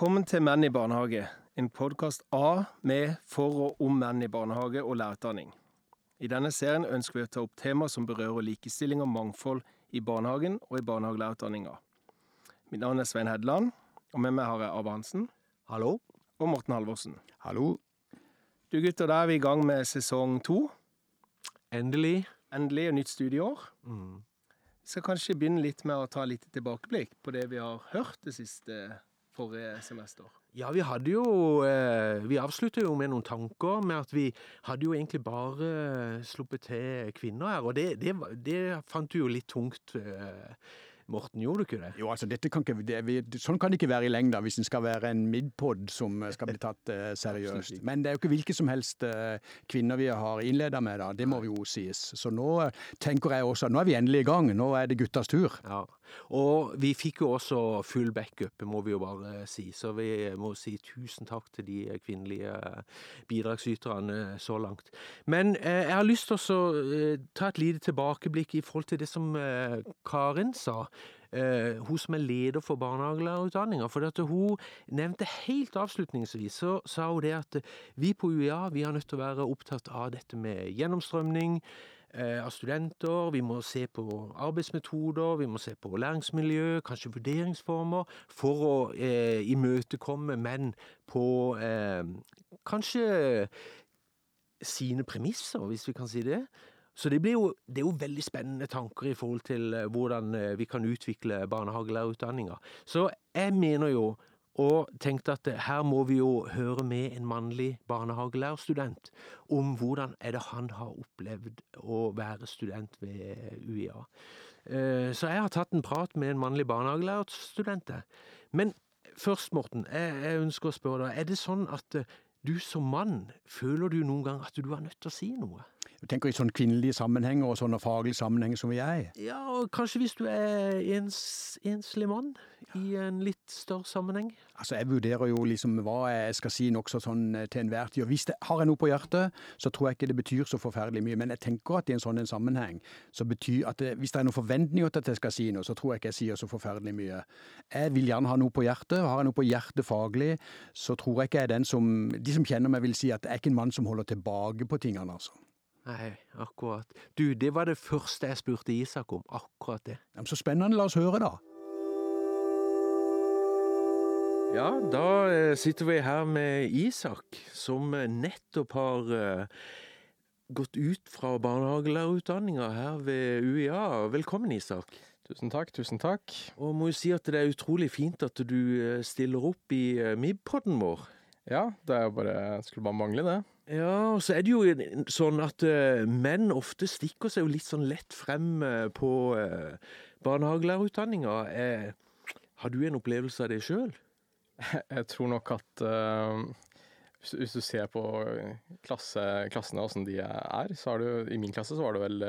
Velkommen til Menn i barnehage, en podkast av, med, for og om menn i barnehage og lærerutdanning. I denne serien ønsker vi å ta opp temaer som berører likestilling og mangfold i barnehagen og i barnehagelærerutdanninga. Mitt navn er Svein Hedland, og med meg har jeg Ava Hansen Hallo? og Morten Halvorsen. Hallo. Du gutter, da er vi i gang med sesong to. Endelig. Endelig og nytt studieår. Mm. Vi skal kanskje begynne litt med å ta litt tilbakeblikk på det vi har hørt det siste forrige semester. Ja, vi hadde jo eh, Vi avslutta jo med noen tanker med at vi hadde jo egentlig bare sluppet til kvinner her, og det, det, det fant du jo litt tungt. eh, Morten, gjorde du ikke det? Jo, altså dette kan ikke, det, vi, sånn kan det ikke være i lengda hvis en skal være en midpod som skal bli tatt eh, seriøst. Men det er jo ikke hvilke som helst eh, kvinner vi har innleda med, da. Det må jo sies. Så nå eh, tenker jeg også at nå er vi endelig i gang. Nå er det guttas tur. Ja. Og vi fikk jo også full backup, må vi jo bare si. Så vi må si tusen takk til de kvinnelige bidragsyterne så langt. Men eh, jeg har lyst til å eh, ta et lite tilbakeblikk i forhold til det som eh, Karin sa. Hun som er leder for barnehagelærerutdanninga. For at hun nevnte helt avslutningsvis så sa hun det at vi på UiA vi er nødt til å være opptatt av dette med gjennomstrømning av studenter. Vi må se på arbeidsmetoder, vi må se på læringsmiljø, kanskje vurderingsformer, for å eh, imøtekomme menn på eh, kanskje sine premisser, hvis vi kan si det. Så det, jo, det er jo veldig spennende tanker i forhold til eh, hvordan eh, vi kan utvikle barnehagelærerutdanninga. Så jeg mener jo, og tenkte at her må vi jo høre med en mannlig barnehagelærerstudent om hvordan er det han har opplevd å være student ved UiA. Eh, Så jeg har tatt en prat med en mannlig barnehagelærerstudent. Men først, Morten, jeg ønsker å spørre deg, er det sånn at eh, du som mann, føler du noen gang at du er nødt til å si noe? Jeg tenker i sånne kvinnelige sammenhenger og sånne faglige sammenhenger som vi er i. Ja, og kanskje hvis du er ens, enslig mann i en litt større sammenheng? Altså, Jeg vurderer jo liksom hva jeg skal si nokså sånn eh, til enhver tid. Og Hvis det har jeg noe på hjertet, så tror jeg ikke det betyr så forferdelig mye. Men jeg tenker at i en sånn en sammenheng, så betyr at det, hvis det er noen forventninger til at jeg skal si noe, så tror jeg ikke jeg sier så forferdelig mye. Jeg vil gjerne ha noe på hjertet. Har jeg noe på hjertet faglig, så tror jeg ikke jeg er den som De som kjenner meg, vil si at jeg er ikke en mann som holder tilbake på tingene, altså. Nei, akkurat. Du, det var det første jeg spurte Isak om. Akkurat det. Ja, Så spennende. La oss høre, da. Ja, da eh, sitter vi her med Isak, som eh, nettopp har eh, gått ut fra barnehagelærerutdanninga her ved UiA. Velkommen, Isak. Tusen takk, tusen takk. Og må jo si at det er utrolig fint at du stiller opp i MIB-podden vår. Ja, det er jo bare, skulle bare mangle det. Ja, og så er det jo sånn at uh, menn ofte stikker seg jo litt sånn lett frem uh, på uh, barnehagelærerutdanninga. Uh, har du en opplevelse av det sjøl? Jeg tror nok at hvis, hvis du ser på klasse, klassene åssen de er, så har du I min klasse så var det vel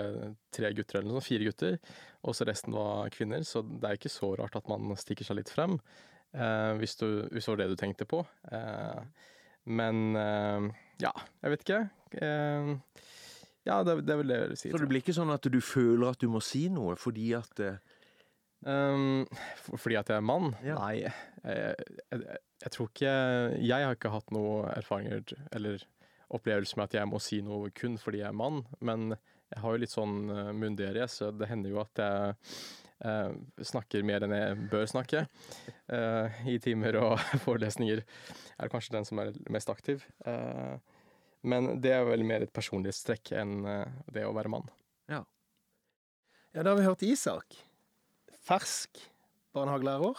tre gutter eller noe sånt, fire gutter, og så resten var kvinner. Så det er ikke så rart at man stikker seg litt frem, hvis, du, hvis det var det du tenkte på. Eh, men eh, ja, jeg vet ikke. Eh, ja, det, det er vel det jeg vil si. Så det blir ikke sånn at du føler at du må si noe fordi at eh, Um, for, fordi at jeg er mann? Ja. Nei, jeg, jeg, jeg tror ikke Jeg har ikke hatt noe erfaringer eller opplevelse med at jeg må si noe kun fordi jeg er mann, men jeg har jo litt sånn munderie, så det hender jo at jeg eh, snakker mer enn jeg bør snakke. Uh, I timer og forelesninger er det kanskje den som er mest aktiv. Uh, men det er vel mer et personlighetstrekk enn det å være mann. Ja, da har vi hørt Isak. Fersk barnehagelærer.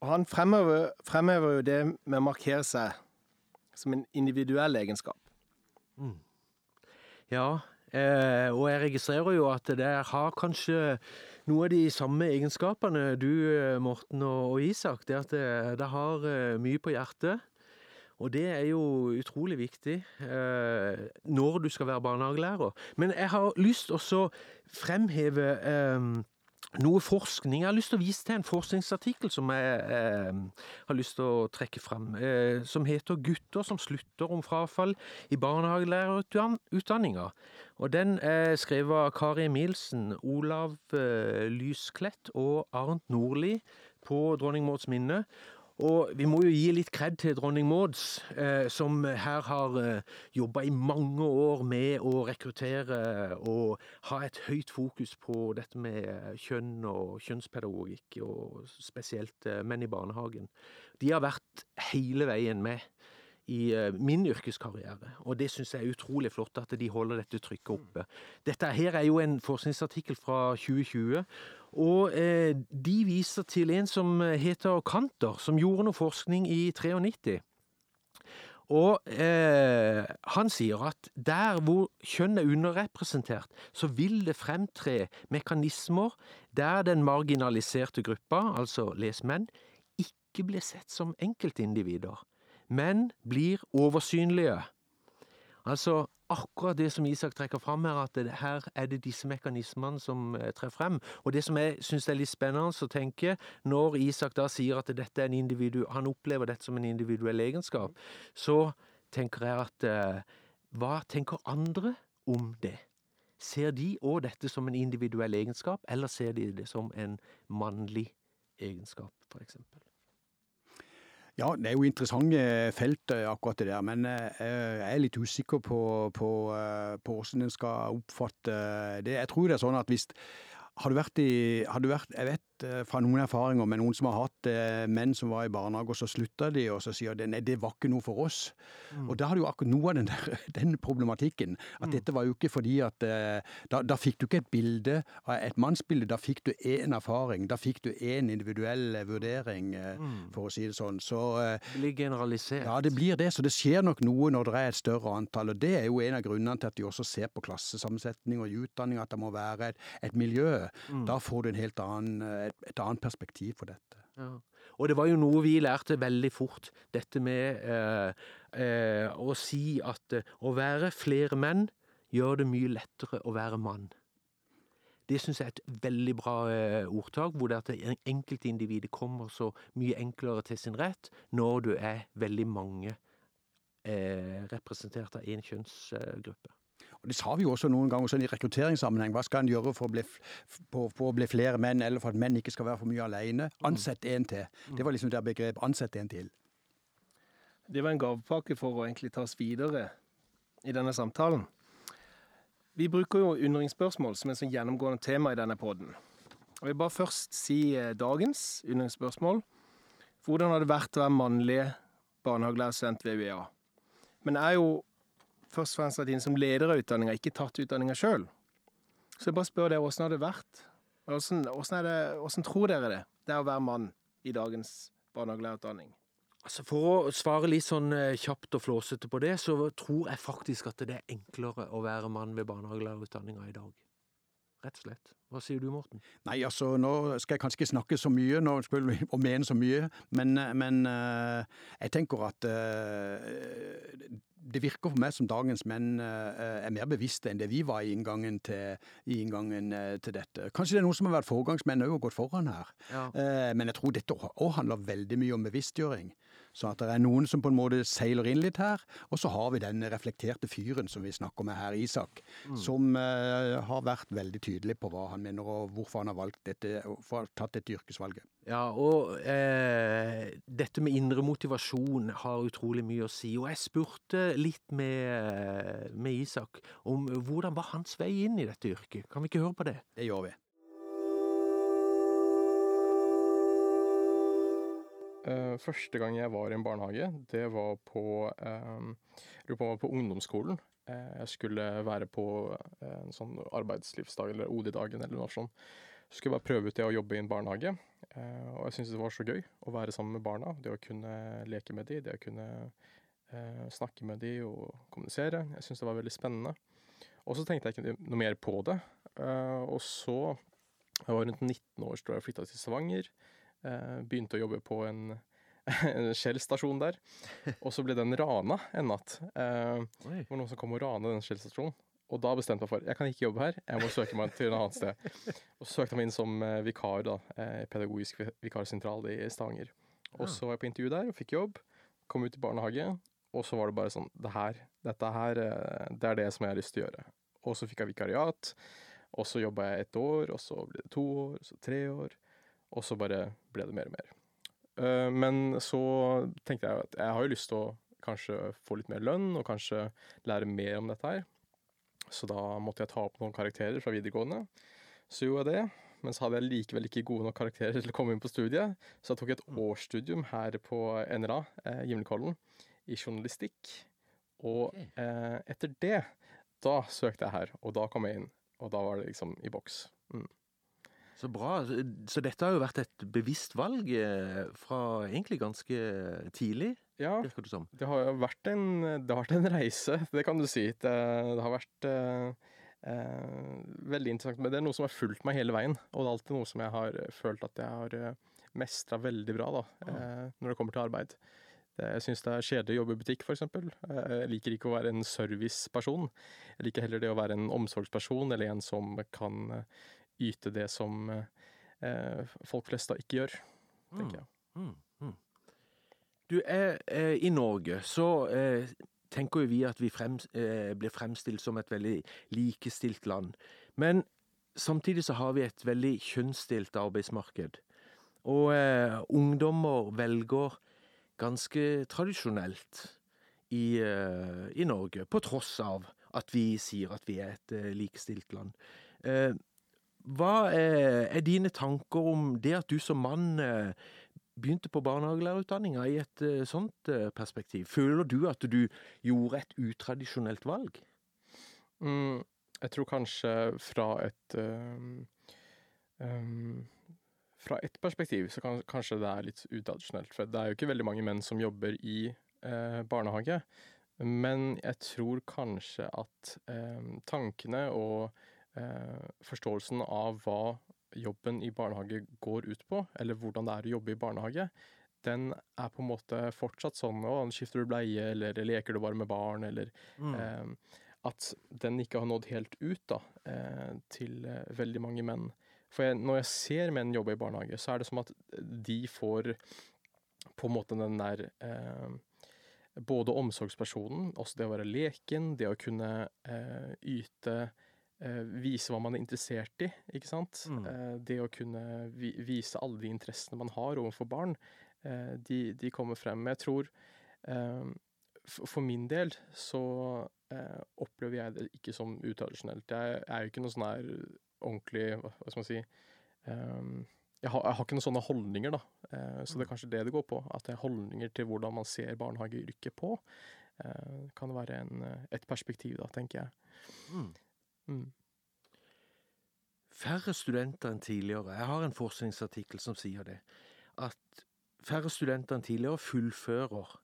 Og han fremhever, fremhever jo det med å markere seg som en individuell egenskap. Ja, eh, og jeg registrerer jo at det har kanskje noe av de samme egenskapene du, eh, Morten og, og Isak. Det at det, det har eh, mye på hjertet. Og det er jo utrolig viktig eh, når du skal være barnehagelærer. Men jeg har lyst også fremheve eh, noe forskning. Jeg har lyst til å vise til en forskningsartikkel som jeg eh, har lyst til å trekke fram, eh, som heter 'Gutter som slutter om frafall i barnehagelærerutdanninga'. Og Den er skrevet av Kari Emilsen, Olav eh, Lysklett og Arnt Nordli på Dronning Mauds minne. Og vi må jo gi litt kred til dronning Mauds, eh, som her har eh, jobba i mange år med å rekruttere og ha et høyt fokus på dette med eh, kjønn og kjønnspedagogikk, og spesielt eh, menn i barnehagen. De har vært hele veien med i eh, min yrkeskarriere, og det syns jeg er utrolig flott at de holder dette trykket oppe. Dette her er jo en forskningsartikkel fra 2020. Og eh, de viser til en som heter Kanter, som gjorde noe forskning i 93. Og eh, han sier at der hvor kjønn er underrepresentert, så vil det fremtre mekanismer der den marginaliserte gruppa, altså les menn, ikke blir sett som enkeltindivider, men blir oversynlige. Altså akkurat det som Isak trekker fram her, at det, her er det disse mekanismene som eh, trer frem. Og det som jeg syns er litt spennende å tenke, når Isak da sier at dette er en individu, han opplever dette som en individuell egenskap, så tenker jeg at eh, hva tenker andre om det? Ser de òg dette som en individuell egenskap, eller ser de det som en mannlig egenskap, eksempel? Ja, det er jo interessante felt, eh, akkurat det der. Men eh, jeg er litt usikker på, på, eh, på hvordan en skal oppfatte det. Jeg tror det er sånn at hvis har du vært i har du vært, Jeg vet fra noen erfaringer med noen som har hatt menn som var i barnehage, og så slutta de, og så sier de nei, det var ikke noe for oss. Mm. Og da har du akkurat noe av den, der, den problematikken. At mm. dette var jo ikke fordi at da, da, fikk du ikke et bilde, et mannsbilde, da fikk du én erfaring. Da fikk du én individuell vurdering, mm. for å si det sånn. Så Det blir generalisert. Ja, det blir det. Så det skjer nok noe når det er et større antall. Og det er jo en av grunnene til at de også ser på klassesammensetning og i utdanning, at det må være et, et miljø. Mm. Da får du en helt annen et, et annet perspektiv for dette. Ja. Og det var jo noe vi lærte veldig fort, dette med eh, eh, å si at eh, å være flere menn gjør det mye lettere å være mann. Det syns jeg er et veldig bra eh, ordtak, hvor det at enkeltindividet kommer så mye enklere til sin rett når du er veldig mange eh, representert av én kjønnsgruppe. Og Det sa vi jo også noen ganger sånn i rekrutteringssammenheng. Hva skal en gjøre for å, bli, for, for å bli flere menn, eller for at menn ikke skal være for mye alene? Ansett en til. Det var liksom det begrepet. Ansett en til. Det var en gavepakke for å egentlig tas videre i denne samtalen. Vi bruker jo undringsspørsmål som et sånn gjennomgående tema i denne poden. Jeg vil bare først si eh, dagens undringsspørsmål. Hvordan har det vært å være mannlig barnehagelærerstudent ved UiA? Men jeg er jo først og fremst vært inne som leder av utdanninga, ikke tatt utdanninga sjøl. Så jeg bare spør dere, åssen har det vært? Åssen, tror dere det, det er å være mann i dagens barnehagelærerutdanning? Altså For å svare litt sånn eh, kjapt og flåsete på det, så tror jeg faktisk at det er enklere å være mann ved barnehagelærerutdanninga i dag. Rett og slett. Hva sier du, Morten? Nei, altså, Nå skal jeg kanskje ikke snakke så mye nå, og mene så mye, men, men uh, jeg tenker at det virker for meg som dagens menn uh, er mer bevisste enn det vi var i inngangen til, i inngangen, til dette. Kanskje det er noen som har vært foregangsmenn òg og gått foran her. Ja. men jeg tror dette òg handler veldig mye om bevisstgjøring. Så at det er noen som på en måte seiler inn litt her. Og så har vi den reflekterte fyren som vi snakker med her, Isak. Mm. Som uh, har vært veldig tydelig på hva han mener og hvorfor han har valgt dette, for, tatt dette yrkesvalget. Ja, og eh, dette med indre motivasjon har utrolig mye å si. Og jeg spurte litt med, med Isak om hvordan var hans vei inn i dette yrket. Kan vi ikke høre på det? Det gjør vi. Første gang jeg var i en barnehage, det var på, uh, på, på ungdomsskolen. Uh, jeg skulle være på en sånn arbeidslivsdag, eller OD-dagen, eller noe sånt. Så skulle jeg bare prøve ut det å jobbe i en barnehage. og jeg syntes det var så gøy å være sammen med barna. Det å kunne leke med dem, det å kunne snakke med dem og kommunisere. Jeg syntes det var veldig spennende. Og så tenkte jeg ikke noe mer på det. og så Jeg var rundt 19 år tror jeg flytta til Stavanger. Eh, begynte å jobbe på en, en Shell-stasjon der. Og så ble den rana en natt. Eh, det var noen som kom og rana den Shell-stasjonen. Og da bestemte jeg for jeg kan ikke jobbe her, jeg må søke meg til et annet sted. Og så søkte jeg meg inn som eh, vikar, da, pedagogisk vikarsentral i Stavanger. Og så var jeg på intervju der og fikk jobb. Kom ut i barnehage, og så var det bare sånn det her, Dette her, det er det som jeg har lyst til å gjøre. Og så fikk jeg vikariat, og så jobba jeg et år, og så ble det to år, og så tre år. Og så bare ble det mer og mer. Eh, men så tenkte jeg at jeg har jo lyst til å kanskje få litt mer lønn, og kanskje lære mer om dette her. Så da måtte jeg ta opp noen karakterer fra videregående. Så gjorde jeg det. Men så hadde jeg likevel ikke gode nok karakterer til å komme inn på studiet. Så jeg tok et årsstudium her på NRA, eh, Gimlekollen, i journalistikk. Og eh, etter det, da søkte jeg her, og da kom jeg inn. Og da var det liksom i boks. Mm. Så bra. Så dette har jo vært et bevisst valg eh, fra egentlig ganske tidlig, Ja, virker det som. det har vært en, det har vært en reise, det kan du si. Det, det har vært eh, eh, veldig interessant. Men det er noe som har fulgt meg hele veien. Og det er alltid noe som jeg har følt at jeg har mestra veldig bra da, eh, når det kommer til arbeid. Jeg syns det er kjedelig å jobbe i butikk, f.eks. Jeg liker ikke å være en serviceperson. Jeg liker heller det å være en omsorgsperson, eller en som kan eh, yte det som eh, folk flest da ikke gjør, tenker jeg. Mm, mm. Du, er, eh, i Norge så eh, tenker jo vi at vi frem, eh, blir fremstilt som et veldig likestilt land. Men samtidig så har vi et veldig kjønnsstilt arbeidsmarked. Og eh, ungdommer velger ganske tradisjonelt i, eh, i Norge, på tross av at vi sier at vi er et eh, likestilt land. Eh, hva er, er dine tanker om det at du som mann eh, begynte på barnehagelærerutdanninga i et eh, sånt eh, perspektiv? Føler du at du gjorde et utradisjonelt valg? Mm, jeg tror kanskje fra et um, um, Fra ett perspektiv så kan kanskje det er litt utradisjonelt. For det er jo ikke veldig mange menn som jobber i eh, barnehage. Men jeg tror kanskje at eh, tankene og eh, forståelsen av hva jobben i barnehage går ut på, eller hvordan det er å jobbe i barnehage, den er på en måte fortsatt sånn å, skifter du bleie, eller leker du bare med barn, eller Eh, at den ikke har nådd helt ut da, eh, til eh, veldig mange menn. For jeg, når jeg ser menn jobbe i barnehage, så er det som at de får på en måte den der eh, Både omsorgspersonen, også det å være leken, det å kunne eh, yte eh, Vise hva man er interessert i, ikke sant. Mm. Eh, det å kunne vise alle de interessene man har overfor barn, eh, de, de kommer frem. Men jeg tror eh, for, min del så eh, opplever jeg det ikke som utradisjonelt. Jeg er jo ikke noe sånn her ordentlig Hva skal man si jeg, har, jeg har ikke noen sånne holdninger, da. Eh, så det er kanskje det det går på. At det er holdninger til hvordan man ser barnehageyrket på. Eh, kan være en, eh, et perspektiv, da, tenker jeg. Mm. Mm. Færre studenter enn tidligere. Jeg har en forskningsartikkel som sier det. At færre studenter enn tidligere fullfører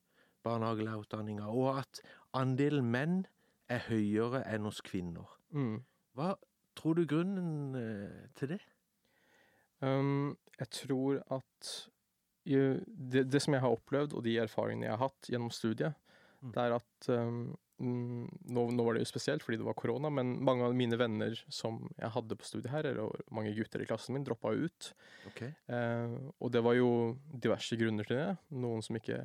barnehagelærerutdanninga, og at andelen menn er høyere enn hos kvinner. Mm. Hva tror du grunnen eh, til det? Um, jeg tror at det, det som jeg har opplevd, og de erfaringene jeg har hatt gjennom studiet, Mm. det er at um, nå, nå var det jo spesielt fordi det var korona, men mange av mine venner som jeg hadde på studiet her, eller mange gutter i klassen min, droppa jo ut. Eh, og det var jo diverse grunner til det. Noen som ikke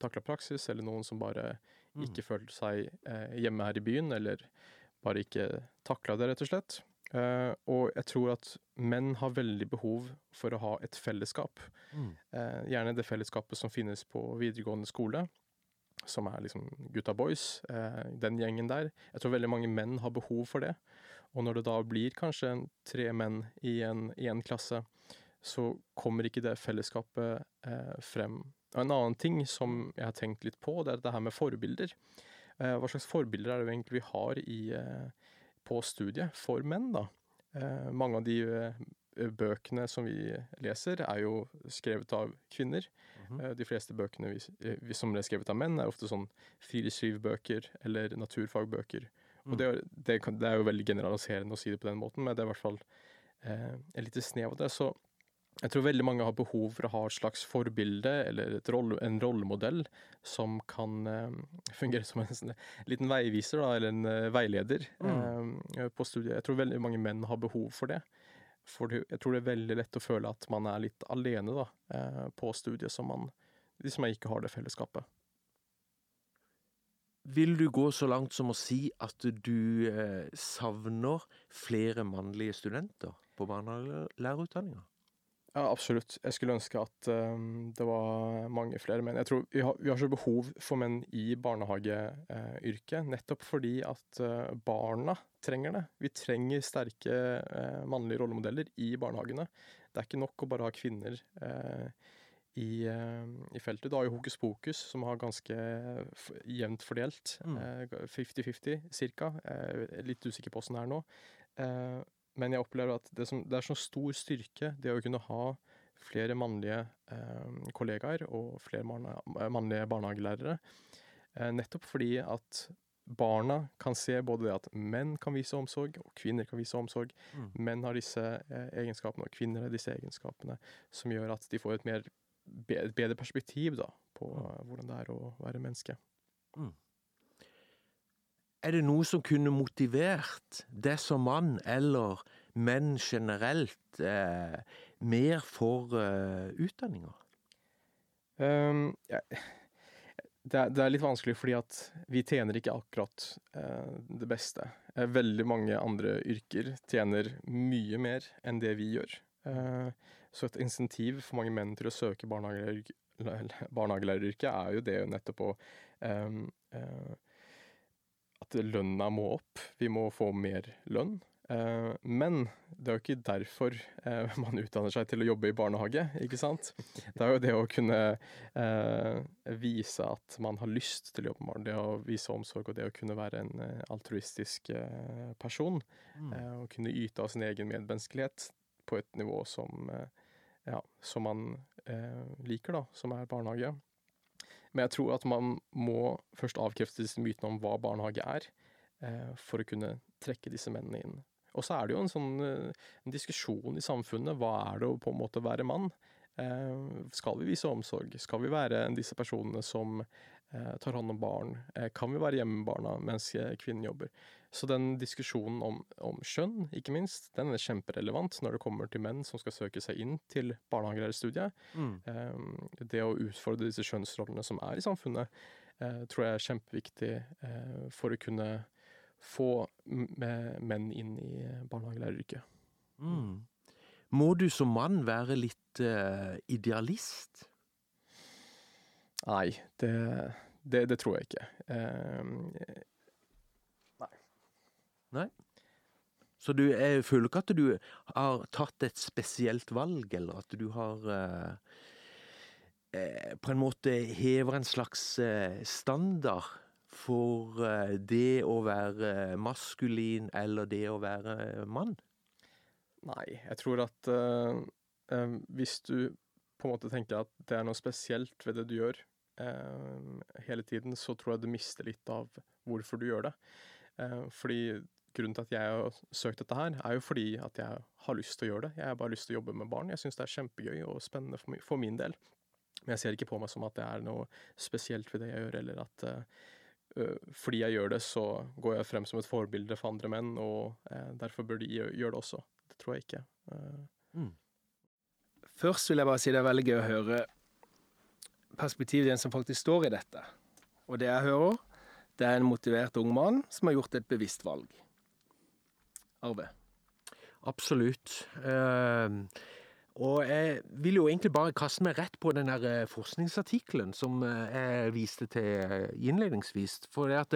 takla praksis, eller noen som bare Mm. ikke følte seg eh, hjemme her i byen, eller bare ikke takla det, rett og slett. Eh, og jeg tror at menn har veldig behov for å ha et fellesskap. Mm. Eh, gjerne det fellesskapet som finnes på videregående skole, som er liksom gutta boys, eh, den gjengen der. Jeg tror veldig mange menn har behov for det. Og når det da blir kanskje tre menn i en, i en klasse, så kommer ikke det fellesskapet eh, frem. Og en annen ting som jeg har tenkt litt på, det er det her med forbilder. Eh, hva slags forbilder er det egentlig vi har i, på studiet for menn, da? Mange av de bøkene som vi leser, er jo skrevet av kvinner. Eh, De fleste bøkene vi, eh, vi, som er skrevet av menn, er ofte sånn friluftslivbøker eller naturfagbøker. Mm. Og det, er- det, kan, det er jo veldig generaliserende å si det på den måten, men det er i hvert fall eh, et lite snev av det. Så jeg tror veldig mange har behov for å ha et slags forbilde eller et rolle, en rollemodell som kan eh, fungere som en en liten veiviser, da, eller en uh, veileder eh, på studiet. Jeg tror veldig mange menn har behov for det. For jeg tror det er veldig lett å føle at man er litt alene da, eh, på studiet, som man, hvis man ikke har det fellesskapet. Vil du gå så langt som å si at du eh, savner flere mannlige studenter på barnehagelærerutdanninga? Ja, absolutt. Jeg skulle ønske at um, det var mange flere menn. Jeg tror vi har, vi har så behov for menn i barnehageyrket, nettopp fordi at uh, barna trenger det. Vi trenger sterke uh, mannlige rollemodeller i barnehagene. Det er ikke nok å bare ha kvinner uh, i, i, feltet. Du har jo Hokus Pokus, som har ganske jevnt fordelt. 50-50 mm. cirka. litt usikker på åssen det er nå. Men jeg opplever at det, som, det er så stor styrke, det å kunne ha flere mannlige eh, kollegaer og flere mannlige barnehagelærere. Eh, nettopp fordi at barna kan se både det at menn kan vise omsorg, og kvinner kan vise omsorg. Mm. Menn har disse eh, egenskapene, og kvinner har disse egenskapene, som gjør at de får et mer bedre perspektiv da, på mm. hvordan det er å være menneske. Mm. Er det noe som kunne motivert det som mann, eller menn generelt, eh, mer for eh, utdanninga? Um, ja. det, er, det, er, litt vanskelig fordi at vi tjener ikke akkurat eh, det beste. Eh, veldig mange andre yrker tjener mye mer enn det vi gjør. Eh, så et insentiv for mange menn til å søke barnehagelæreryrket er jo det nettopp å um, at lønna må opp. Vi må få mer lønn. Eh, men det er jo ikke derfor eh, man utdanner seg til å jobbe i barnehage, ikke sant? Det er jo det å kunne eh, vise at man har lyst til å jobbe med barn, det å vise omsorg og det å kunne være en altruistisk person. Mm. Og kunne yte av sin egen medmenneskelighet på et nivå som, ja, som man liker, da, som er barnehage. Men jeg tror at man må først avkrefte disse mytene om hva barnehage er, eh, for å kunne trekke disse mennene inn. Og så er det jo en sånn eh, en diskusjon i samfunnet. Hva er det å på en måte være mann? Eh, skal vi vise omsorg? Skal vi være disse personene som tar hånd om barn? Kan vi være hjemme med barna mens kvinnen jobber? Så den diskusjonen om, om, kjønn, ikke minst, den er kjemperelevant når det kommer til menn som skal søke seg inn til barnehagelærerstudiet. Mm. Eh, det å utfordre disse kjønnsrollene som er i samfunnet, eh, tror jeg er kjempeviktig eh, for å kunne få menn inn i barnehagelæreryrket. Mm. Må du som mann være litt uh, idealist? Nei, det, det, det, tror jeg ikke. Uh, Nei. Så du, jeg føler ikke at du har tatt et spesielt valg, eller at du har uh, på en måte hever en slags standard for det å være maskulin eller det å være mann? Nei, jeg tror at uh, uh, hvis du på en måte tenker at det er noe spesielt ved det du gjør hele tiden, så tror jeg du mister litt av hvorfor du gjør det. fordi grunnen til at jeg har søkt dette her, er jo fordi at jeg har lyst til å gjøre det. Jeg har bare lyst til å jobbe med barn. Jeg syns det er kjempegøy og spennende for, for, min del. Men jeg ser ikke på meg som at det er noe spesielt ved det jeg gjør, eller at uh, fordi jeg gjør det, så går jeg frem som et forbilde for andre menn, og uh, derfor bør de gjøre det også. Det tror jeg ikke. Uh. Mm. Først vil jeg bare si det er veldig gøy å høre perspektivet til en som faktisk står i dette. Og det jeg hører, det er en motivert ung mann som har gjort et bevisst valg. Arve? Absolutt. Uh, og jeg vil jo egentlig bare kaste meg rett på den der eh, forskningsartikkelen som eh, jeg viste til innledningsvis. For det at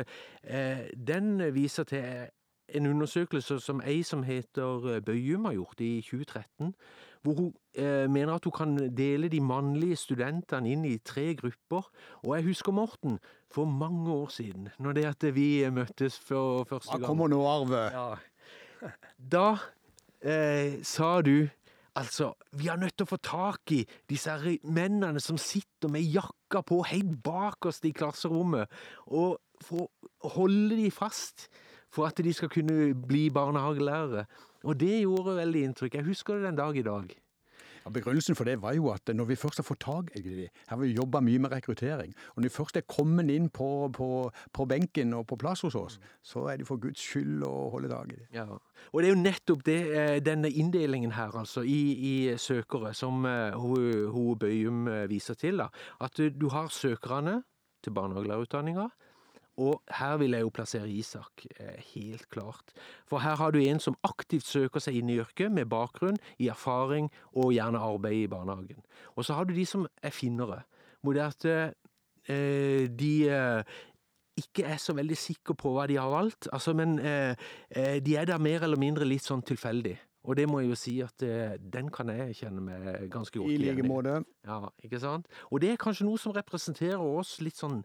den viser til en undersøkelse som ei som heter Bøyum har gjort i 2013, hvor hun eh, mener at hun kan dele de mannlige studentene inn i tre grupper. Og jeg husker, Morten, for mange år siden, når det at vi møttes for første gang Hva kommer nå, Arve? Ja, da eh, sa du Altså, vi er nødt til å få tak i disse mennene som sitter med jakka på helt bakerst i klasserommet, og for å holde de fast for at de skal kunne bli barnehagelærere. Og det gjorde veldig inntrykk. Jeg husker det den dag i dag. Ja, Begrunnelsen for det var jo at når vi først har fått tak i dem Her har vi jobba mye med rekruttering. Og når de først er kommet inn på, på, på, benken og på plass hos oss, så er det for Guds skyld å holde tak i dem. Ja. Og det er jo nettopp det, eh, denne inndelingen her, altså, i, i søkere, som hun, Bøyum eh, viser til. da, At du har søkerne til barnehagelærerutdanninga. Og her vil jeg jo plassere Isak, eh, helt klart. For her har du en som aktivt søker seg inn i yrket, med bakgrunn i erfaring og gjerne arbeid i barnehagen. Og så har du de som er finnere, hvor det at eh, de eh, ikke er så veldig sikre på hva de har valgt, altså, men eh, de er der mer eller mindre litt sånn tilfeldig. Og det må jeg jo si at eh, den kan jeg kjenne meg ganske godt igjen I I like måte. Ja, ikke sant? Og det er kanskje noe som representerer oss litt sånn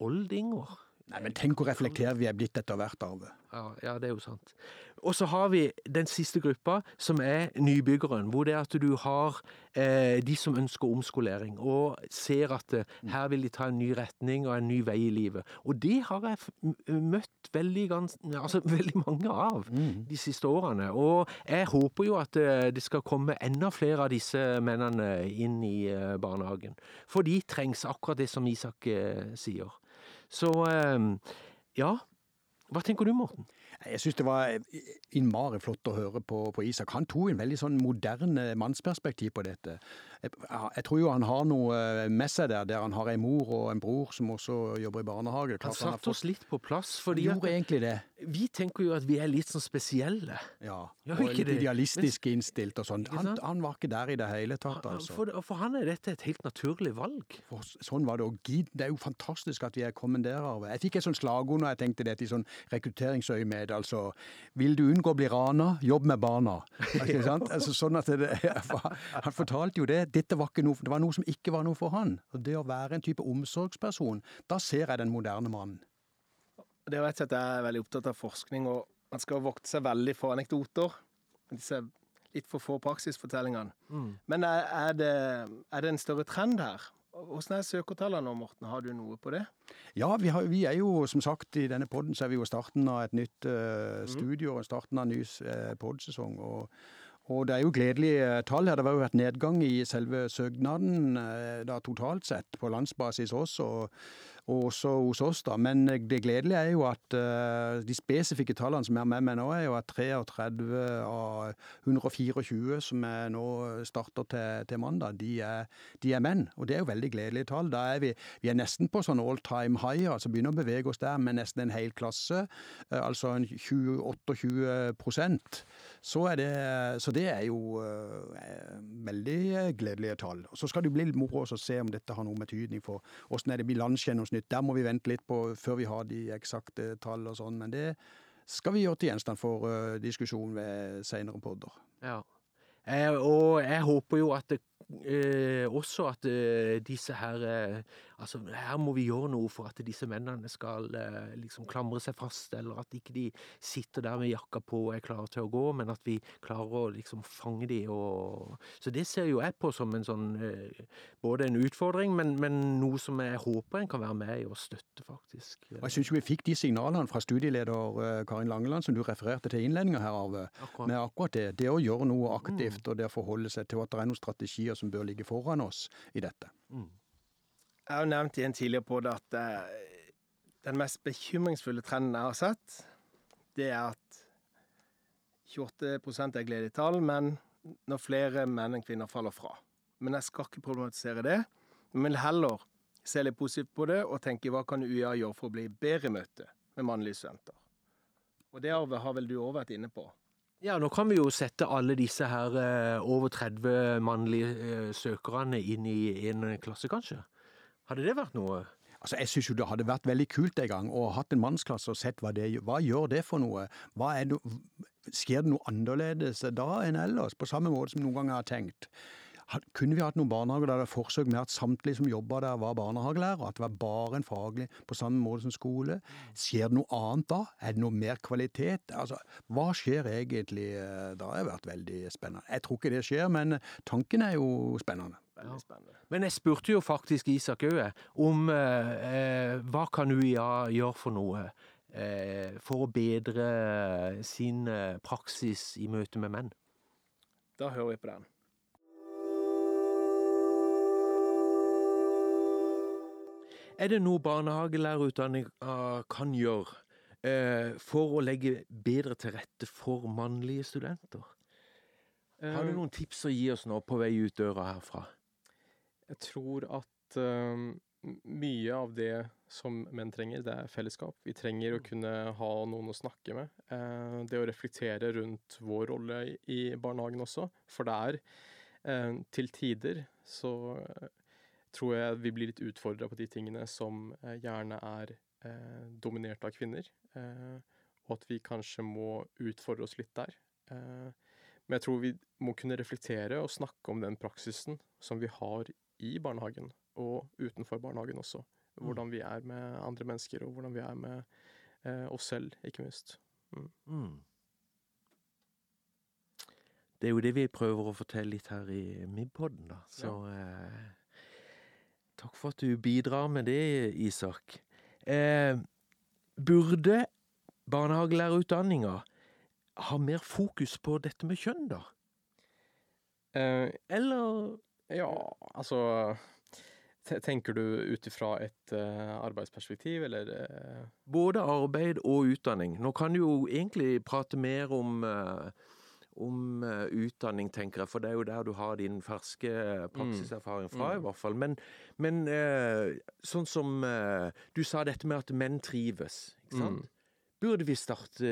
oldinger. Nei, men tenk hvor reflektert vi er blitt etter hvert, Arve. Ja, ja, det er jo sant. Og så har vi den siste gruppa, som er nybyggeren. Hvor det er at du har eh, de som ønsker omskolering, og ser at eh, her vil de ta en ny retning og en ny vei i livet. Og det har jeg møtt veldig, gans, altså, veldig mange av de siste årene. Og jeg håper jo at eh, det skal komme enda flere av disse mennene inn i eh, barnehagen. For de trengs, akkurat det som Isak eh, sier. Så eh, ja. Hva tenker du, Morten? Jeg syns det var innmari flott å høre på, på Isak. Han tok en veldig sånn moderne mannsperspektiv på dette. Jeg, tror jo han har noe eh, med seg der, der han har en mor og en bror som også jobber i barnehage. Klart han satte oss litt på plass, fordi gjorde egentlig det. vi tenker jo at vi er litt sånn spesielle. Ja. ja Og litt det? idealistisk innstilt og sånn. Han, han var ikke der i det hele tatt, altså. For, for han er dette et helt naturlig valg. For sånn var det. Og det er jo fantastisk at vi er kommet der, Arve. Jeg fikk et sånt slagord når jeg tenkte dette i sånn rekrutteringsøyemed. Altså Vil du unngå å bli rana, jobb med barna. Sant? Altså, sånn at det, han fortalte jo det. Dette var ikke noe, det var noe som ikke var noe for han. Og det å være en type omsorgsperson, da ser jeg den moderne mannen. Det er rett og slett jeg er veldig opptatt av forskning, og man skal vokte seg veldig for anekdoter. Disse litt for få praksisfortellingene. Men er, er, det, er det en større trend her? Hvordan er søkertallene nå, Morten? Har du noe på det? Ja, vi, har, vi er jo som sagt i denne podden så er vi jo starten av et nytt uh, studio og starten av en ny uh, podsesong. Og, og det er jo gledelige eh, tall her. Det har jo vært nedgang i selve søknaden eh, da totalt sett, på landsbasis også, og, og også hos oss. da. Men eh, det gledelige er jo at eh, de spesifikke tallene som er med meg nå, er jo at 33 av 124 som er nå starter til, til mandag, de er, de er menn. Og det er jo veldig gledelige tall. Da er vi, vi er nesten på sånn all time high, altså begynner å bevege oss der med nesten en hel klasse. eh, Altså en 20-28 prosent. Så, er det, så det er jo eh, veldig eh, gledelige tall. Så skal det bli litt moro å se om dette har noe betydning for åssen det blir landsgjennomsnitt. Der må vi vente litt på før vi har de eksakte tall og sånn. Men det skal vi gjøre til gjenstand for eh, diskusjon ved senere podder. Ja. Eh, og jeg håper jo at også at eh, disse her eh, Altså, her må vi gjøre noe for at disse mennene skal eh, liksom klamre seg fast, eller at ikke de sitter der med jakka på og er klare til å gå, men at vi klarer å liksom fange de og Så det ser jo jeg på som en sånn eh, Både en utfordring, men, men noe som jeg håper en kan være med i og støtte, faktisk. Og jeg syns vi fikk de signalene fra studieleder eh, Karin Langeland som du refererte til i innledninga her, Arve. Med akkurat det. Det å gjøre noe aktivt, og det å forholde seg til at det er noen strategier som bør ligge foran oss i dette. Jeg har nevnt i en tidligere på det at eh, den mest bekymringsfulle trenden jeg har sett, det er at 28 er gledelige tall, men når flere menn enn kvinner faller fra. Men jeg skal ikke problematisere det, men vil heller se litt positivt på det og tenke hva kan UiA gjøre for å bli bedre i møte med mannlige studenter. Og det Arve, har vel du òg vært inne på? Ja, nå kan vi jo sette alle disse her eh, over 30 mannlige eh, søkerne inn i en klasse, kanskje. Hadde det vært noe? Altså, Jeg syns jo det hadde vært veldig kult en gang å ha hatt en mannsklasse og sett hva det. Hva gjør det for noe? Hva er det, skjer det noe annerledes da enn ellers? På samme måte som noen ganger har tenkt. Kunne vi hatt noen barnehager der det er forsøk med at samtlige som jobba der, var barnehagelærere? At det var bare en faglig på samme måte som skole? Skjer det noe annet da? Er det noe mer kvalitet? Altså, Hva skjer egentlig da? Det har vært veldig spennende. Jeg tror ikke det skjer, men tanken er jo spennende. Men jeg spurte jo faktisk Isak Aue om eh, eh, hva kan UiA gjøre for noe eh, for å bedre sin eh, praksis i møte med menn. Da hører vi på den. Er det noe barnehagelærerutdanninga kan gjøre eh, for å legge bedre til rette for mannlige studenter? Har du Eh, noen tips å gi oss nå på vei ut døra herfra? Jeg tror at eh, mye av det som menn trenger, det er fellesskap. Vi trenger å kunne ha noen å snakke med. Eh, det å reflektere rundt vår rolle i, barnehagen også. For det er eh, til tider så eh, tror jeg vi blir litt utfordra på de tingene som eh, gjerne er eh, dominert av kvinner. Eh, og at vi kanskje må utfordre oss litt der. Eh, men jeg tror vi må kunne reflektere og snakke om den praksisen som vi har i barnehagen, og utenfor barnehagen også. Hvordan vi er med andre mennesker, og hvordan vi er med eh, oss selv, ikke minst. Mm. Det er jo det vi prøver å fortelle litt her i Mib-podden, da. Så eh, takk for at du bidrar med det, Isak. Eh, burde barnehagelærerutdanninga ha mer fokus på dette med kjønn, da? Eh, Eller ja, altså Tenker du ut ifra et uh, arbeidsperspektiv, eller uh... både arbeid og utdanning? Nå kan du jo egentlig prate mer om eh, om eh, utdanning, tenker jeg, for det er jo der du har din ferske praksiserfaring fra, i Mm. hvert fall. Men, men eh, sånn som eh, du sa dette med at menn trives, ikke sant? Mm. Burde vi starte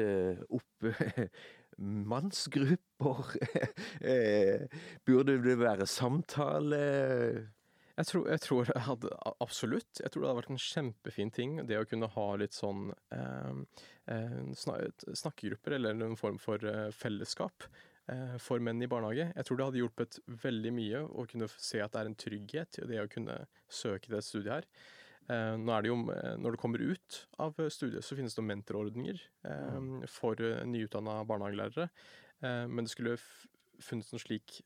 opp mannsgrupper? Burde det være samtale? Jeg tror, jeg tror det hadde absolutt. Jeg tror det hadde vært en kjempefin ting, det å kunne ha litt sånn eh, eh, snakkegrupper, eller en form for eh, fellesskap eh, for menn i barnehage. Jeg tror det hadde hjulpet veldig mye å kunne se at det er en trygghet i det å kunne søke det studiet her. Eh, det jo, eh, når du kommer ut av eh, studiet, så finnes det mentorordninger eh, for uh, nyutdanna barnehagelærere. Eh, men det skulle funnes en slik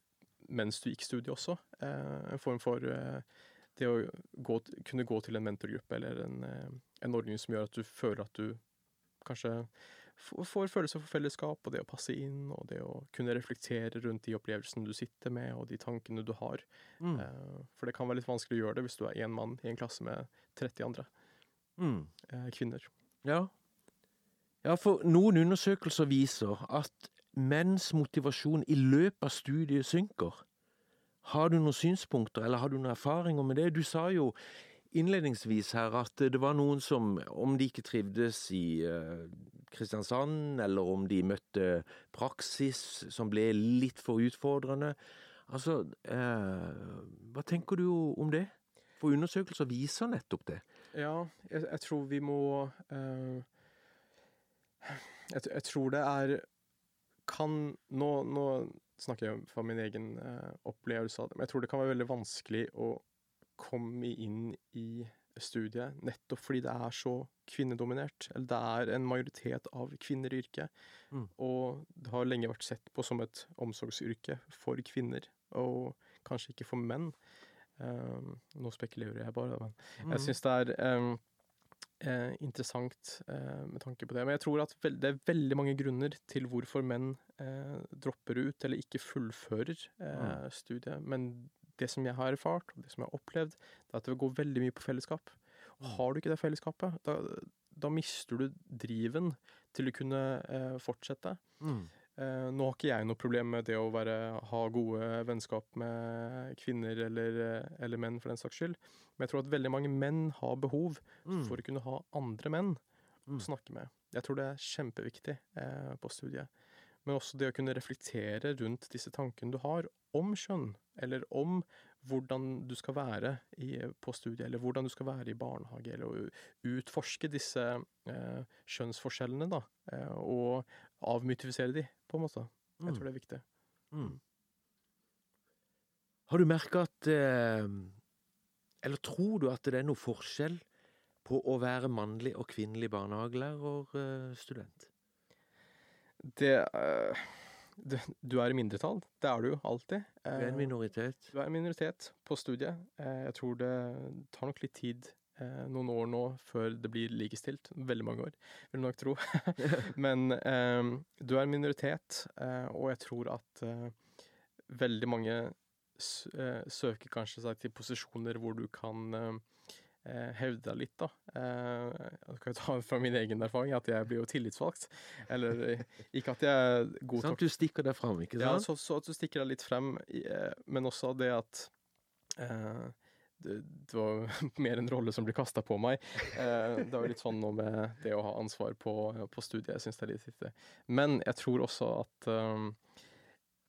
mens du gikk studiet også. Eh, en form for eh, det å gå, kunne gå til en mentorgruppe eller en, eh, en ordning som gjør at du føler at du kanskje får følelse for fellesskap, og det å passe inn, og det å kunne reflektere rundt de opplevelsene du sitter med, og de tankene du har. Mm. For det kan være litt vanskelig å gjøre det hvis du er én mann i en klasse med 30 andre Mm. kvinner. Ja. ja, for noen undersøkelser viser at menns motivasjon i løpet av studiet synker. Har du noen synspunkter, eller har du noen erfaringer med det? Du sa jo innledningsvis her at det var noen som, om de ikke trivdes i eh, Kristiansand, eller om de møtte praksis som ble litt for utfordrende Altså, eh, hva tenker du om det? For undersøkelser viser nettopp det. Ja, jeg, jeg tror vi må eh, jeg, jeg tror det er Kan Nå, nå snakker jeg fra min egen eh, opplevelse av det, men jeg tror det kan være veldig vanskelig å komme inn i studiet nettopp fordi det er så kvinnedominert. Eller det er en majoritet av kvinner i yrket. Mm. Og det har lenge vært sett på som et omsorgsyrke for kvinner, og kanskje ikke for menn. Um, nå spekulerer jeg bare, men Mm. jeg syns det er em, eh, interessant eh, med tanke på det. Men jeg tror at det er veldig mange grunner til hvorfor menn eh, dropper ut eller ikke fullfører eh, studiet. Men det som jeg har erfart, og det som jeg har opplevd, det er at det går veldig mye på fellesskap. Og Mm. har du ikke det fellesskapet, da, da mister du driven til å kunne eh, fortsette. Mm. Eh, nå har ikke jeg noe problem med det å være, ha gode vennskap med kvinner eller, eller menn, for den saks skyld. Men jeg tror at veldig mange menn har behov Mm. for å kunne ha andre menn Mm. å snakke med. Jeg tror det er kjempeviktig eh, på studiet. Men også det å kunne reflektere rundt disse tankene du har om kjønn, eller om hvordan du skal være i, på studiet, eller hvordan du skal være i barnehage, eller å utforske disse eh, kjønnsforskjellene, da, eh, og avmytifisere de, på en måte. Jeg Mm. tror det er viktig. Mm. Har du merka at eh, Eller tror du at det er noe forskjell på å være mannlig og kvinnelig barnehagelærerstudent? Det, eh, det Du er i mindretall. Det er du jo alltid. Du er en Eh, minoritet. Du er en minoritet på studiet. Eh, Jeg tror det tar nok litt tid, eh, noen år nå, før det blir likestilt. Veldig mange år, vil du nok tro. Men eh, du er en minoritet, eh, og jeg tror at eh, veldig mange eh, søker kanskje seg til posisjoner hvor du kan eh, eh, hevde deg litt, da. Eh, jeg kan jo ta fra min egen erfaring at jeg blir jo tillitsvalgt. Eller eh, ikke at jeg er god Sånn at Du stikker deg fram, ikke ja, sant? så, så at du stikker deg litt frem, eh, men også det at eh, det, det var mer en rolle som ble kasta på meg. Det det var litt sånn nå med det å ha ansvar på, på studiet. Jeg syns det er litt viktig. Men jeg tror også at um,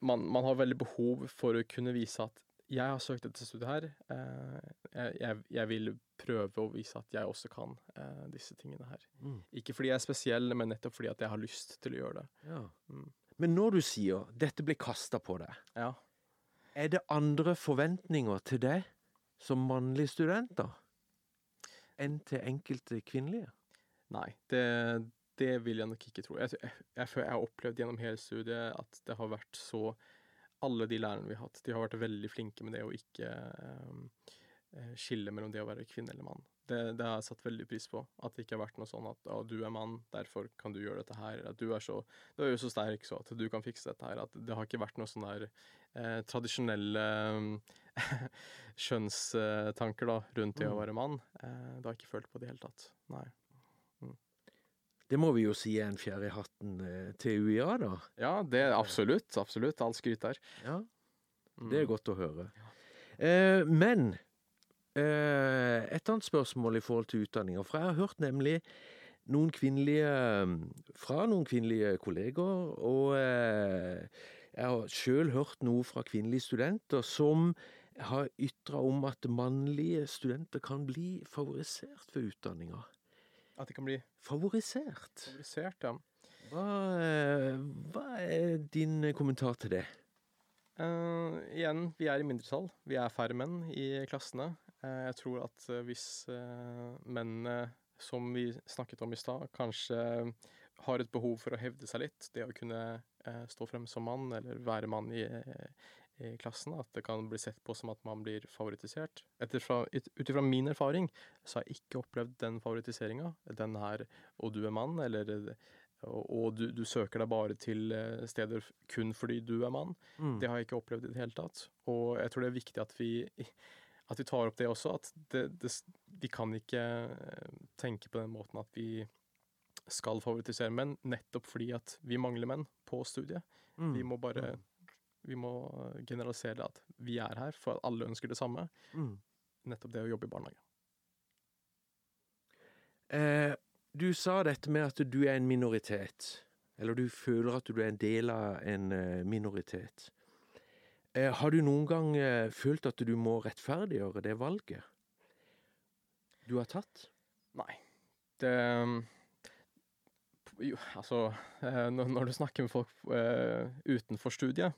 man, man, har veldig behov for å kunne vise at jeg har søkt dette studiet her. Eh, jeg, jeg, vil prøve å vise at jeg også kan eh, disse tingene her. Mm. Ikke fordi jeg er spesiell, men nettopp fordi at jeg har lyst til å gjøre det. Ja. Mm. Men når du sier 'dette ble kasta på deg', ja. er det andre forventninger til deg som mannlig student, da? Enn til enkelte kvinnelige? Nei, det, det vil jeg nok ikke tro. Jeg, jeg, jeg, jeg har opplevd gjennom hele studiet at det har vært så alle de lærerne vi har hatt, de har vært veldig flinke med det å ikke um, skille mellom det å være kvinne eller mann. Det, det, har jeg satt veldig pris på. At det ikke har vært noe sånn at å, du er mann, derfor kan du gjøre dette her. At du er, så, du er jo så sterk så at du kan fikse dette her. At det har ikke vært noe sånn der eh, tradisjonelle eh, skjønnstanker da, rundt det å mm. være mann. Eh, det har jeg ikke følt på i det hele tatt. Nei. Det må vi jo si er en fjær i hatten eh, til UiA, da. Ja, det er absolutt. Absolutt. All skryt der. Ja, det er mm. godt å høre. Eh, men eh, et annet spørsmål i forhold til utdanninga. For jeg har hørt nemlig noen kvinnelige fra noen kvinnelige kolleger, og eh, jeg har sjøl hørt noe fra kvinnelige studenter som har ytra om at mannlige studenter kan bli favorisert for utdanninga. At de kan bli Favorisert. Favorisert, ja. Hva, eh, hva er din kommentar til det? Uh, igjen, vi er i mindretall. Vi er færre menn i klassene. Uh, jeg tror at uh, hvis mennene, som vi snakket om i stad, kanskje har et behov for å hevde seg litt, det å kunne stå frem som mann, eller være mann i, i klassen, at det kan bli sett på som at man blir favoritisert. Ut ifra min erfaring så har jeg ikke opplevd den favorittiseringa. Den her 'og du er mann', eller og du, du, søker deg bare til eh, steder kun fordi du er mann. Mm. Det har jeg ikke opplevd i det hele tatt. Og jeg tror det er viktig at vi, at vi tar opp det også. At det, det, vi kan ikke eh, tenke på den måten at vi skal favoritisere menn, nettopp fordi at vi mangler menn på studiet. Mm. Vi må bare mm vi må generalisere at vi er her for at alle ønsker det samme. Mm. Nettopp det å jobbe i barnehage. Eh, du sa dette med at du er en minoritet. Eller du føler at du er en del av en uh, minoritet. Eh, har du noen gang uh, følt at du må rettferdiggjøre det valget du har tatt? Nei. Det jo, altså eh, Når du snakker med folk utenfor studiet,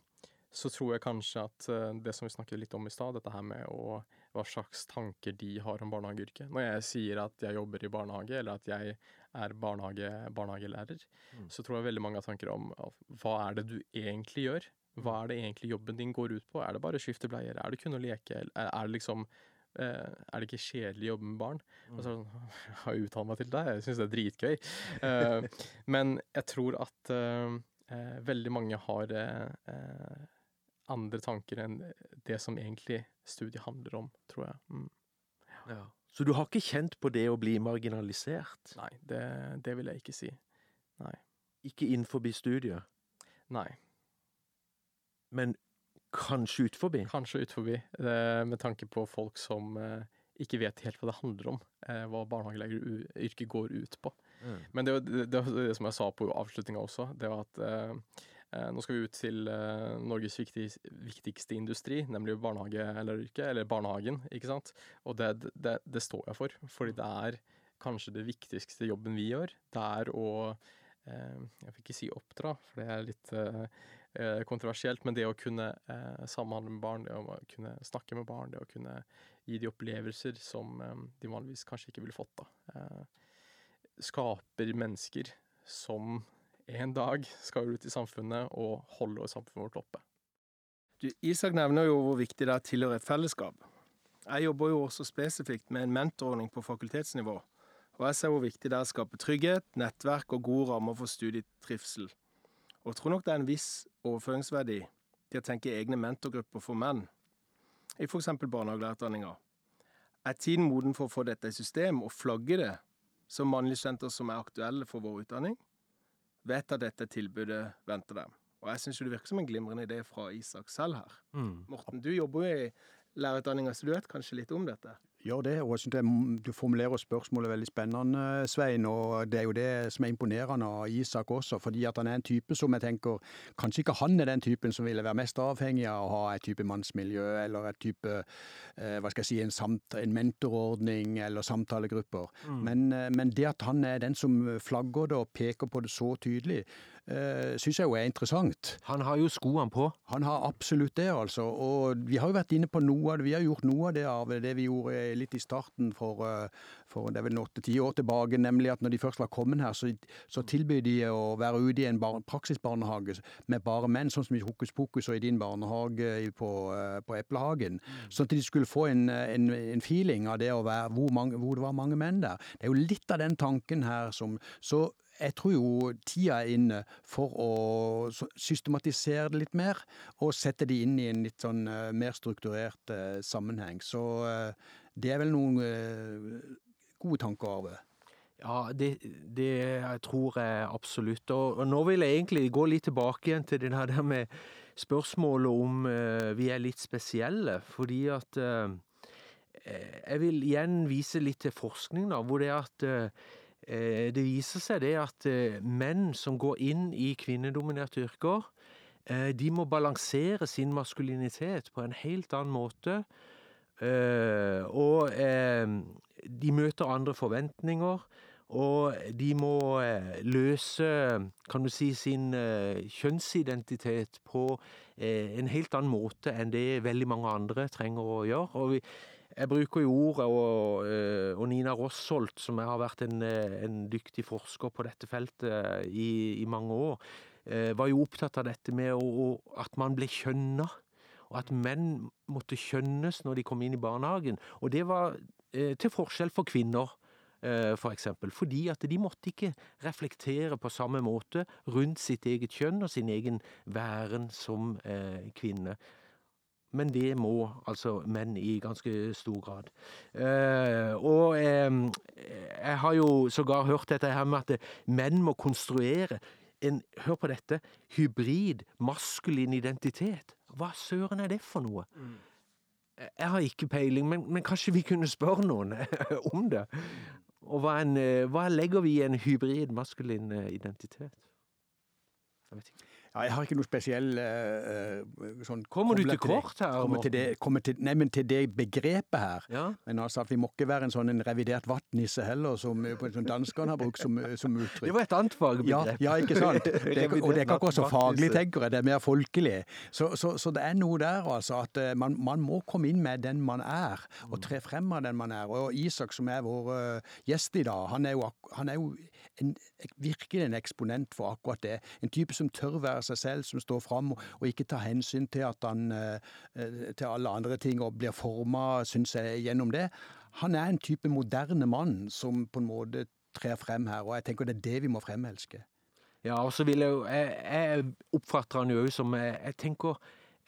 så tror jeg kanskje at uh, det som vi snakket litt om i stad, dette her med å, hva slags tanker de har om barnehageyrket. Når jeg sier at jeg jobber i barnehage, eller at jeg er barnehage, barnehagelærer, mm. så tror jeg veldig mange har tanker om hva er det du egentlig gjør? Hva er det egentlig jobben din går ut på? Er det bare å skifte bleier? Er det kun å leke? Er, er det liksom Uh, er det ikke kjedelig å jobbe med barn? Mm. Altså, jeg har uttalt meg til deg, jeg syns det er dritgøy. Uh, men jeg tror at veldig mange har andre tanker enn det som egentlig studiet handler om, tror jeg. Mm. Ja. Så du har ikke kjent på det å bli marginalisert? Nei, det, det vil jeg ikke si. Nei. Ikke innenfor studiet? Nei. Men kanskje utforbi? Kanskje utforbi, med tanke på folk som eh, ikke vet helt hva det handler om, eh, hva barnehagelæreryrket går ut på. Mm. Men det, det, det, det, som jeg sa på avslutninga også, det var at eh, Eh, nå skal vi ut til eh, Norges viktigste industri, nemlig barnehagelæreryrket, eller barnehagen, ikke sant. Og det, det, det, står jeg for, fordi det er kanskje det viktigste jobben vi gjør. Det er å eh, Jeg vil ikke si oppdra, for det er litt kontroversielt, men det å kunne samhandle med barn, det å kunne snakke med barn, det å kunne gi de opplevelser som de vanligvis kanskje ikke ville fått, da. Skaper mennesker som en dag skal ut i samfunnet og holde samfunnet vårt oppe. Du, Isak nevner jo hvor viktig det er å tilhøre et fellesskap. Jeg jobber jo også spesifikt med en mentorordning på fakultetsnivå, og jeg ser hvor viktig det er å skape trygghet, nettverk og gode rammer for studietrivsel. Og jeg tror nok det er en viss overføringsverdi til å tenke egne mentorgrupper for menn, i f.eks. barnehagelærerutdanninga. Er tiden moden for å få dette i system og flagge det som mannlige studenter som er aktuelle for vår utdanning? Vet at dette tilbudet venter dem. Og jeg syns det virker som en glimrende idé fra Isak selv her. Mm. Morten, du jobber jo i lærerutdanninga, så du vet kanskje litt om dette? Gjør det, og jeg synes det, du formulerer spørsmålet veldig spennende, Svein. Og det er jo det som er imponerende av Isak også, fordi at han er en type som jeg tenker Kanskje ikke han er den typen som ville være mest avhengig av å ha et type mannsmiljø, eller et type eh, hva skal jeg si, en, samt, en mentorordning eller samtalegrupper. Mm. Men, eh, men, det at han er den som flagger det og peker på det så tydelig, uh, syns jeg jo er interessant. Han har jo skoene på. Han har absolutt det, altså. Og vi har jo vært inne på noe av det. Vi har gjort noe av det av det vi gjorde litt i starten for, uh, for det er vel åtte-ti år tilbake, nemlig at når de først var kommet her, så, så tilbyr de å være ute i en bar praksisbarnehage med bare menn, sånn som i Hokus Pokus og i din barnehage på, uh, på Eplehagen. Mm. Sånn at de skulle få en, en, en, feeling av det å være hvor, mange, hvor det var mange menn der. Det er jo litt av den tanken her som Så jeg tror jo tida er inne for å systematisere det litt mer, og sette det inn i en litt sånn uh, mer strukturert uh, sammenheng. Så uh, det er vel noen gode tanker, Arve. Ja, det, det tror jeg absolutt. Og, og, nå vil jeg egentlig gå litt tilbake igjen til det der med spørsmålet om vi er litt spesielle. Fordi at Jeg vil igjen vise litt til forskning, da, hvor det er at Eh, det viser seg det at eh, menn som går inn i kvinnedominerte yrker, eh, de må balansere sin maskulinitet på en helt annen måte. Og de møter andre forventninger. Og de må løse, kan du si, sin kjønnsidentitet på en helt annen måte enn det veldig mange andre trenger å gjøre. Og vi, jeg bruker jo ordet, og, eh, og, Nina Rossolt, som har vært en, eh, en, dyktig forsker på dette feltet i, i, mange år, eh, var jo opptatt av dette med å, at man ble kjønna. Og at menn måtte kjønnes når de kom inn i barnehagen. Og det var til forskjell for kvinner, for eksempel. Fordi at de måtte ikke reflektere på samme måte rundt sitt eget kjønn og sin egen væren som kvinne men det må altså menn i ganske stor grad. Uh, og jeg har jo sågar hørt dette her med at menn må konstruere en, hør på dette, hybrid maskulin identitet. Hva søren er det for noe? Mm. Jeg har ikke peiling, men, men, kanskje vi kunne spørre noen om det? Og hva, en, hva legger vi i en hybrid maskulin identitet? Jeg vet ikke. Ja, jeg har ikke noe spesiell uh, sånn Kommer du til kort her? Kommer til, det, kommer til, nei, men til det begrepet her. Ja. Men altså, at vi må ikke være en sånn en revidert vattnisse heller, som, som danskene har brukt som, som, uttrykk. Det var et annet fagbegrep. Ja, ja, ikke sant. Det, og det er ikke akkurat så faglig, tenker jeg. Det er mer folkelig. Så, så, så det er noe der, altså. At man, man, må komme inn med den man er, og tre frem av den man er. Og Isak, som er vår uh, gjest i dag, han er jo, han er jo en, virkelig en eksponent for akkurat det. En type som tør være seg selv, som står fram og, og ikke tar hensyn til, at han, eh, til alle andre ting og blir forma, syns jeg, gjennom det. Han er en type moderne mann som på en måte trer frem her, og jeg tenker det er det vi må fremelske. Ja, og så vil jeg jo Jeg, jeg oppfatter han jo som jeg, jeg tenker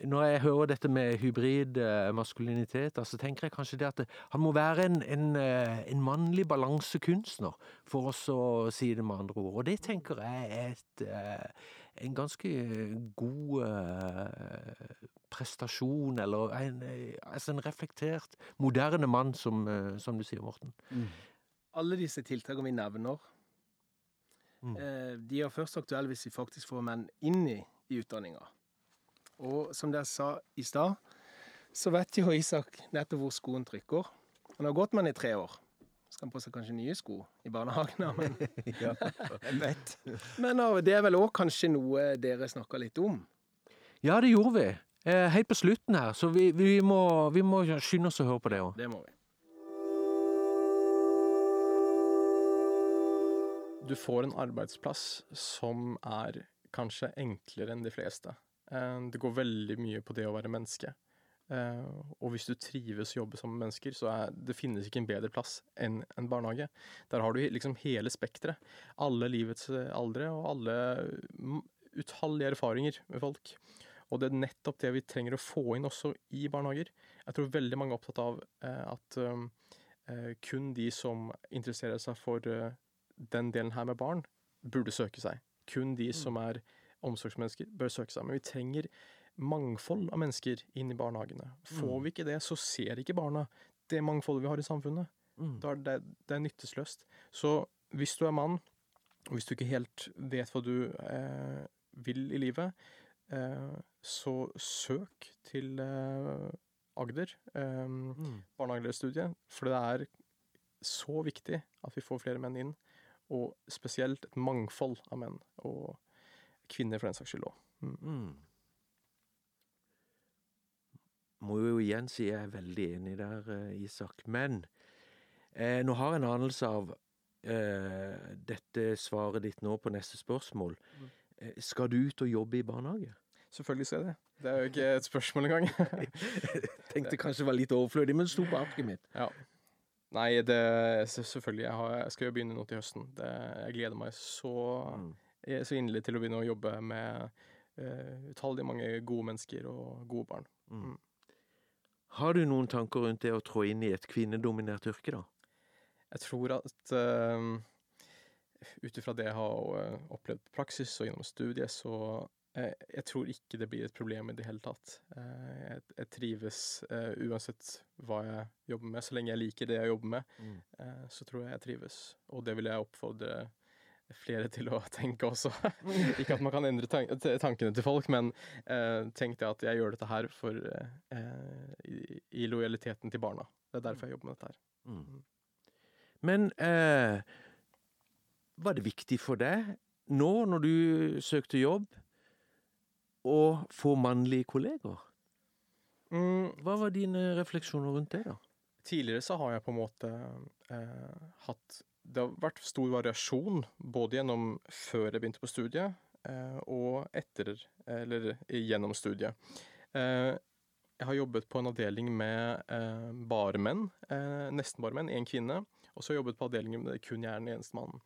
når jeg hører dette med hybrid eh, maskulinitet, så altså tenker jeg kanskje det at han må være en, en, eh, en, mannlig balansekunstner, for oss å si det med andre ord. Og det tenker jeg er et, eh, en ganske god prestasjon, eller en, altså en reflektert, moderne mann, som, som du sier, Morten. Mm. Alle disse tiltakene vi nevner, mm. de er først aktuelle hvis vi faktisk får menn inn i, i utdanninga. Og som dere sa i stad, så vet jo Isak nettopp hvor skoen trykker. Han har gått med den i tre år. Skal han på seg kanskje nye sko i barnehagen? Men, ja, men det er vel òg kanskje noe dere snakka litt om? Ja, det gjorde vi. Eh, helt på slutten her, så vi, vi, må, vi må, skynde oss å høre på det òg. Det må vi. Du får en arbeidsplass som er kanskje enklere enn de fleste. Eh, det går veldig mye på det å være menneske. Eh, og hvis du trives å jobbe sammen med mennesker, så er, det finnes ikke en bedre plass enn en barnehage. Der har du liksom hele spekteret. Alle livets aldre og alle utallige erfaringer med folk. Og det er nettopp det vi trenger å få inn også i barnehager. Jeg tror veldig mange er opptatt av eh, at eh, kun de som interesserer seg for eh, den delen her med barn, burde søke seg. Kun de mm. som er omsorgsmennesker bør søke seg. Men vi trenger mangfold av mennesker inn i barnehagene. Får vi ikke det, så ser ikke barna det mangfoldet vi har i samfunnet. Mm. Da er det, det er nyttesløst. Så hvis du er mann, og hvis du ikke helt vet hva du eh, vil i livet, eh, så søk til eh, Agder, eh, Mm. barnehagelærerstudiet, for det er så viktig at vi får flere menn inn, og spesielt et mangfold av menn, og kvinner for den saks skyld òg. Mm. Må jo igjen si jeg er veldig enig der, eh, Isak. Men eh, nå har jeg en anelse av eh, dette svaret ditt nå på neste spørsmål. Mm. Eh, skal du ut og jobbe i barnehage? Selvfølgelig skal jeg det. Det er jo ikke et spørsmål engang. Tenkte kanskje det var litt overflødig, men det sto på arket mitt. ja. Nei, det Selvfølgelig. Jeg, har, jeg skal jo begynne nå til høsten. Det, jeg gleder meg så, Mm. Så inderlig til å begynne å jobbe med uh, utallige mange gode mennesker og gode barn. Mm. Har du noen tanker rundt det å trå inn i et kvinnedominert yrke, da? Jeg tror at uh, ut ifra det jeg har eh, opplevd på praksis og gjennom studiet, så uh, jeg tror ikke det blir et problem i det hele tatt. Uh, jeg, jeg trives uh, uansett hva jeg jobber med. Så lenge jeg liker det jeg jobber med, Mm. så tror jeg jeg trives. Og det vil jeg oppfordre flere til å tenke også. ikke at man kan endre tan tankene til folk, men eh, tenk det at jeg gjør dette her for eh, i, i lojaliteten til barna. Det er derfor jeg jobber med dette her. Mm. Men eh, var det viktig for deg nå, når du søkte jobb, å få mannlige kolleger? Mm, Hva var dine refleksjoner rundt det, da? Tidligere så har jeg på en måte eh, hatt Det har vært stor variasjon både gjennom før jeg begynte på studiet, eh, og etter, eller gjennom studiet. Eh, jeg har jobbet på en avdeling med eh, bare menn, nesten bare menn, én kvinne. Og så har jeg jobbet på avdelingen med kun jeg er den eneste mannen.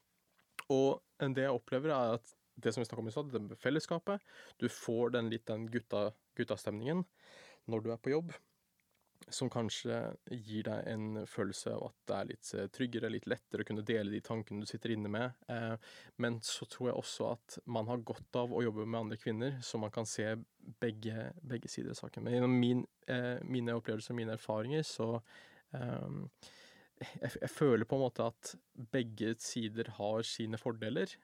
Og det jeg opplever, er at det som vi snakket om i stad, det med fellesskapet Du får den litt den gutta, guttastemningen når du er på jobb som kanskje gir deg en følelse av at det er litt eh, tryggere, litt lettere å kunne dele de tankene du sitter inne med. Eh, men så tror jeg også at man har godt av å jobbe med andre kvinner, så man kan se begge, begge sider av saken. Men gjennom min, eh, mine opplevelser og mine erfaringer, så eh, jeg, føler på en måte at begge sider har sine fordeler.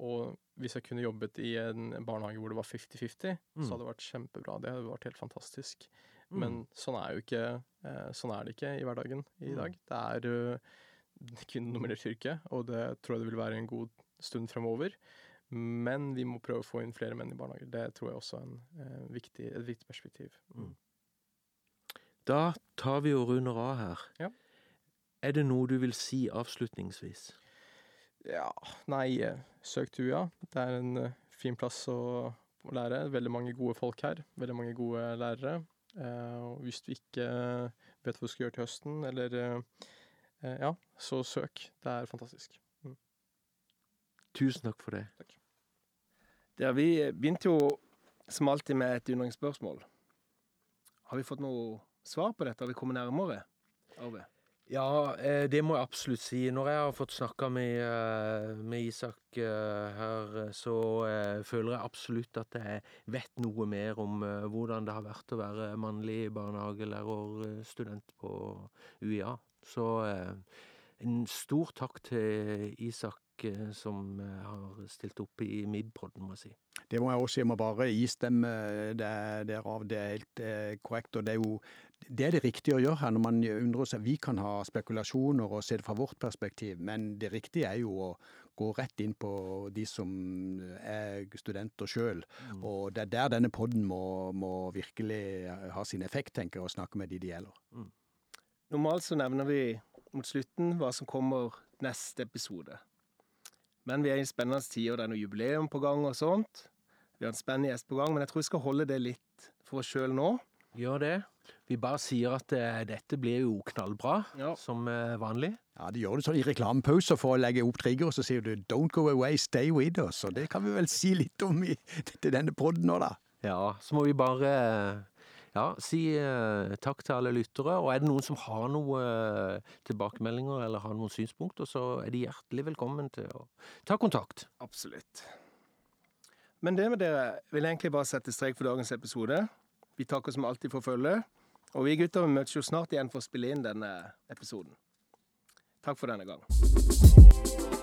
Og hvis jeg kunne jobbet i en barnehage hvor det var 50-50, Mm. så hadde det vært kjempebra. Det hadde vært helt fantastisk. Mm. Men sånn er ikke eh, Sånn er det ikke i hverdagen i Mm. dag. Det er uh, kvinnedominert yrke, og det tror jeg det vil være en god stund fremover. Men vi må prøve å få inn flere menn i barnehager. Det tror jeg også er en, eh, viktig, et viktig perspektiv. Da tar vi og runder av her. Ja. Er det noe du vil si avslutningsvis? Ja, nei, eh, søk til UiA. Det er en eh, fin plass å lære. Veldig mange gode folk her. Veldig mange gode lærere. Eh, og hvis du ikke vet hva du skal gjøre til høsten, eller eh, eh, Ja, så søk. Det er fantastisk. Tusen takk for det. Der vi begynte jo som alltid med et undringsspørsmål. Har vi fått noe svar på dette? Har vi kommet nærmere? Arve? Ja, eh, det må jeg absolutt si. Når jeg har fått snakka med, eh, med Isak eh, her, så føler jeg absolutt at jeg vet noe mer om hvordan det har vært å være mannlig barnehagelærerstudent på UiA. Så en stor takk til Isak som har stilt opp i MIB-podden, må jeg si. Det må jeg også si. Jeg må bare istemme derav. Det er helt korrekt. Og det er jo det er det riktige å gjøre her når man undrer seg. Vi kan ha spekulasjoner og se det fra vårt perspektiv, men det riktige er jo å gå rett inn på de som er studenter sjøl. Og det er der denne podden må, må virkelig ha sin effekt, tenker jeg, og snakke med de det gjelder. Normalt så nevner vi mot slutten hva som kommer neste episode. Men vi er i en spennende tid, og det er noe jubileum på gang og sånt. Vi har en spennende gjest på gang, men jeg tror vi skal holde det litt for oss sjøl nå. Gjør det. Vi bare sier at eh, dette blir jo knallbra, Ja. som eh, vanlig. Ja, De gjør det sånn i reklamepauser for å legge opp trigger, og så sier du 'don't go away, stay with us'. Og det kan vi vel si litt om i, til denne podden nå, da. Ja, så må vi bare eh, ja, si eh, takk til alle lyttere. Og er det noen som har noen eh, tilbakemeldinger eller har noen synspunkter, så er de hjertelig velkommen til å ta kontakt. Absolutt. Men det med dere vil egentlig bare sette strek for dagens episode. Vi takker som alltid for følget. Og vi gutter møtes jo snart igjen for å spille inn denne episoden. Takk for denne gang.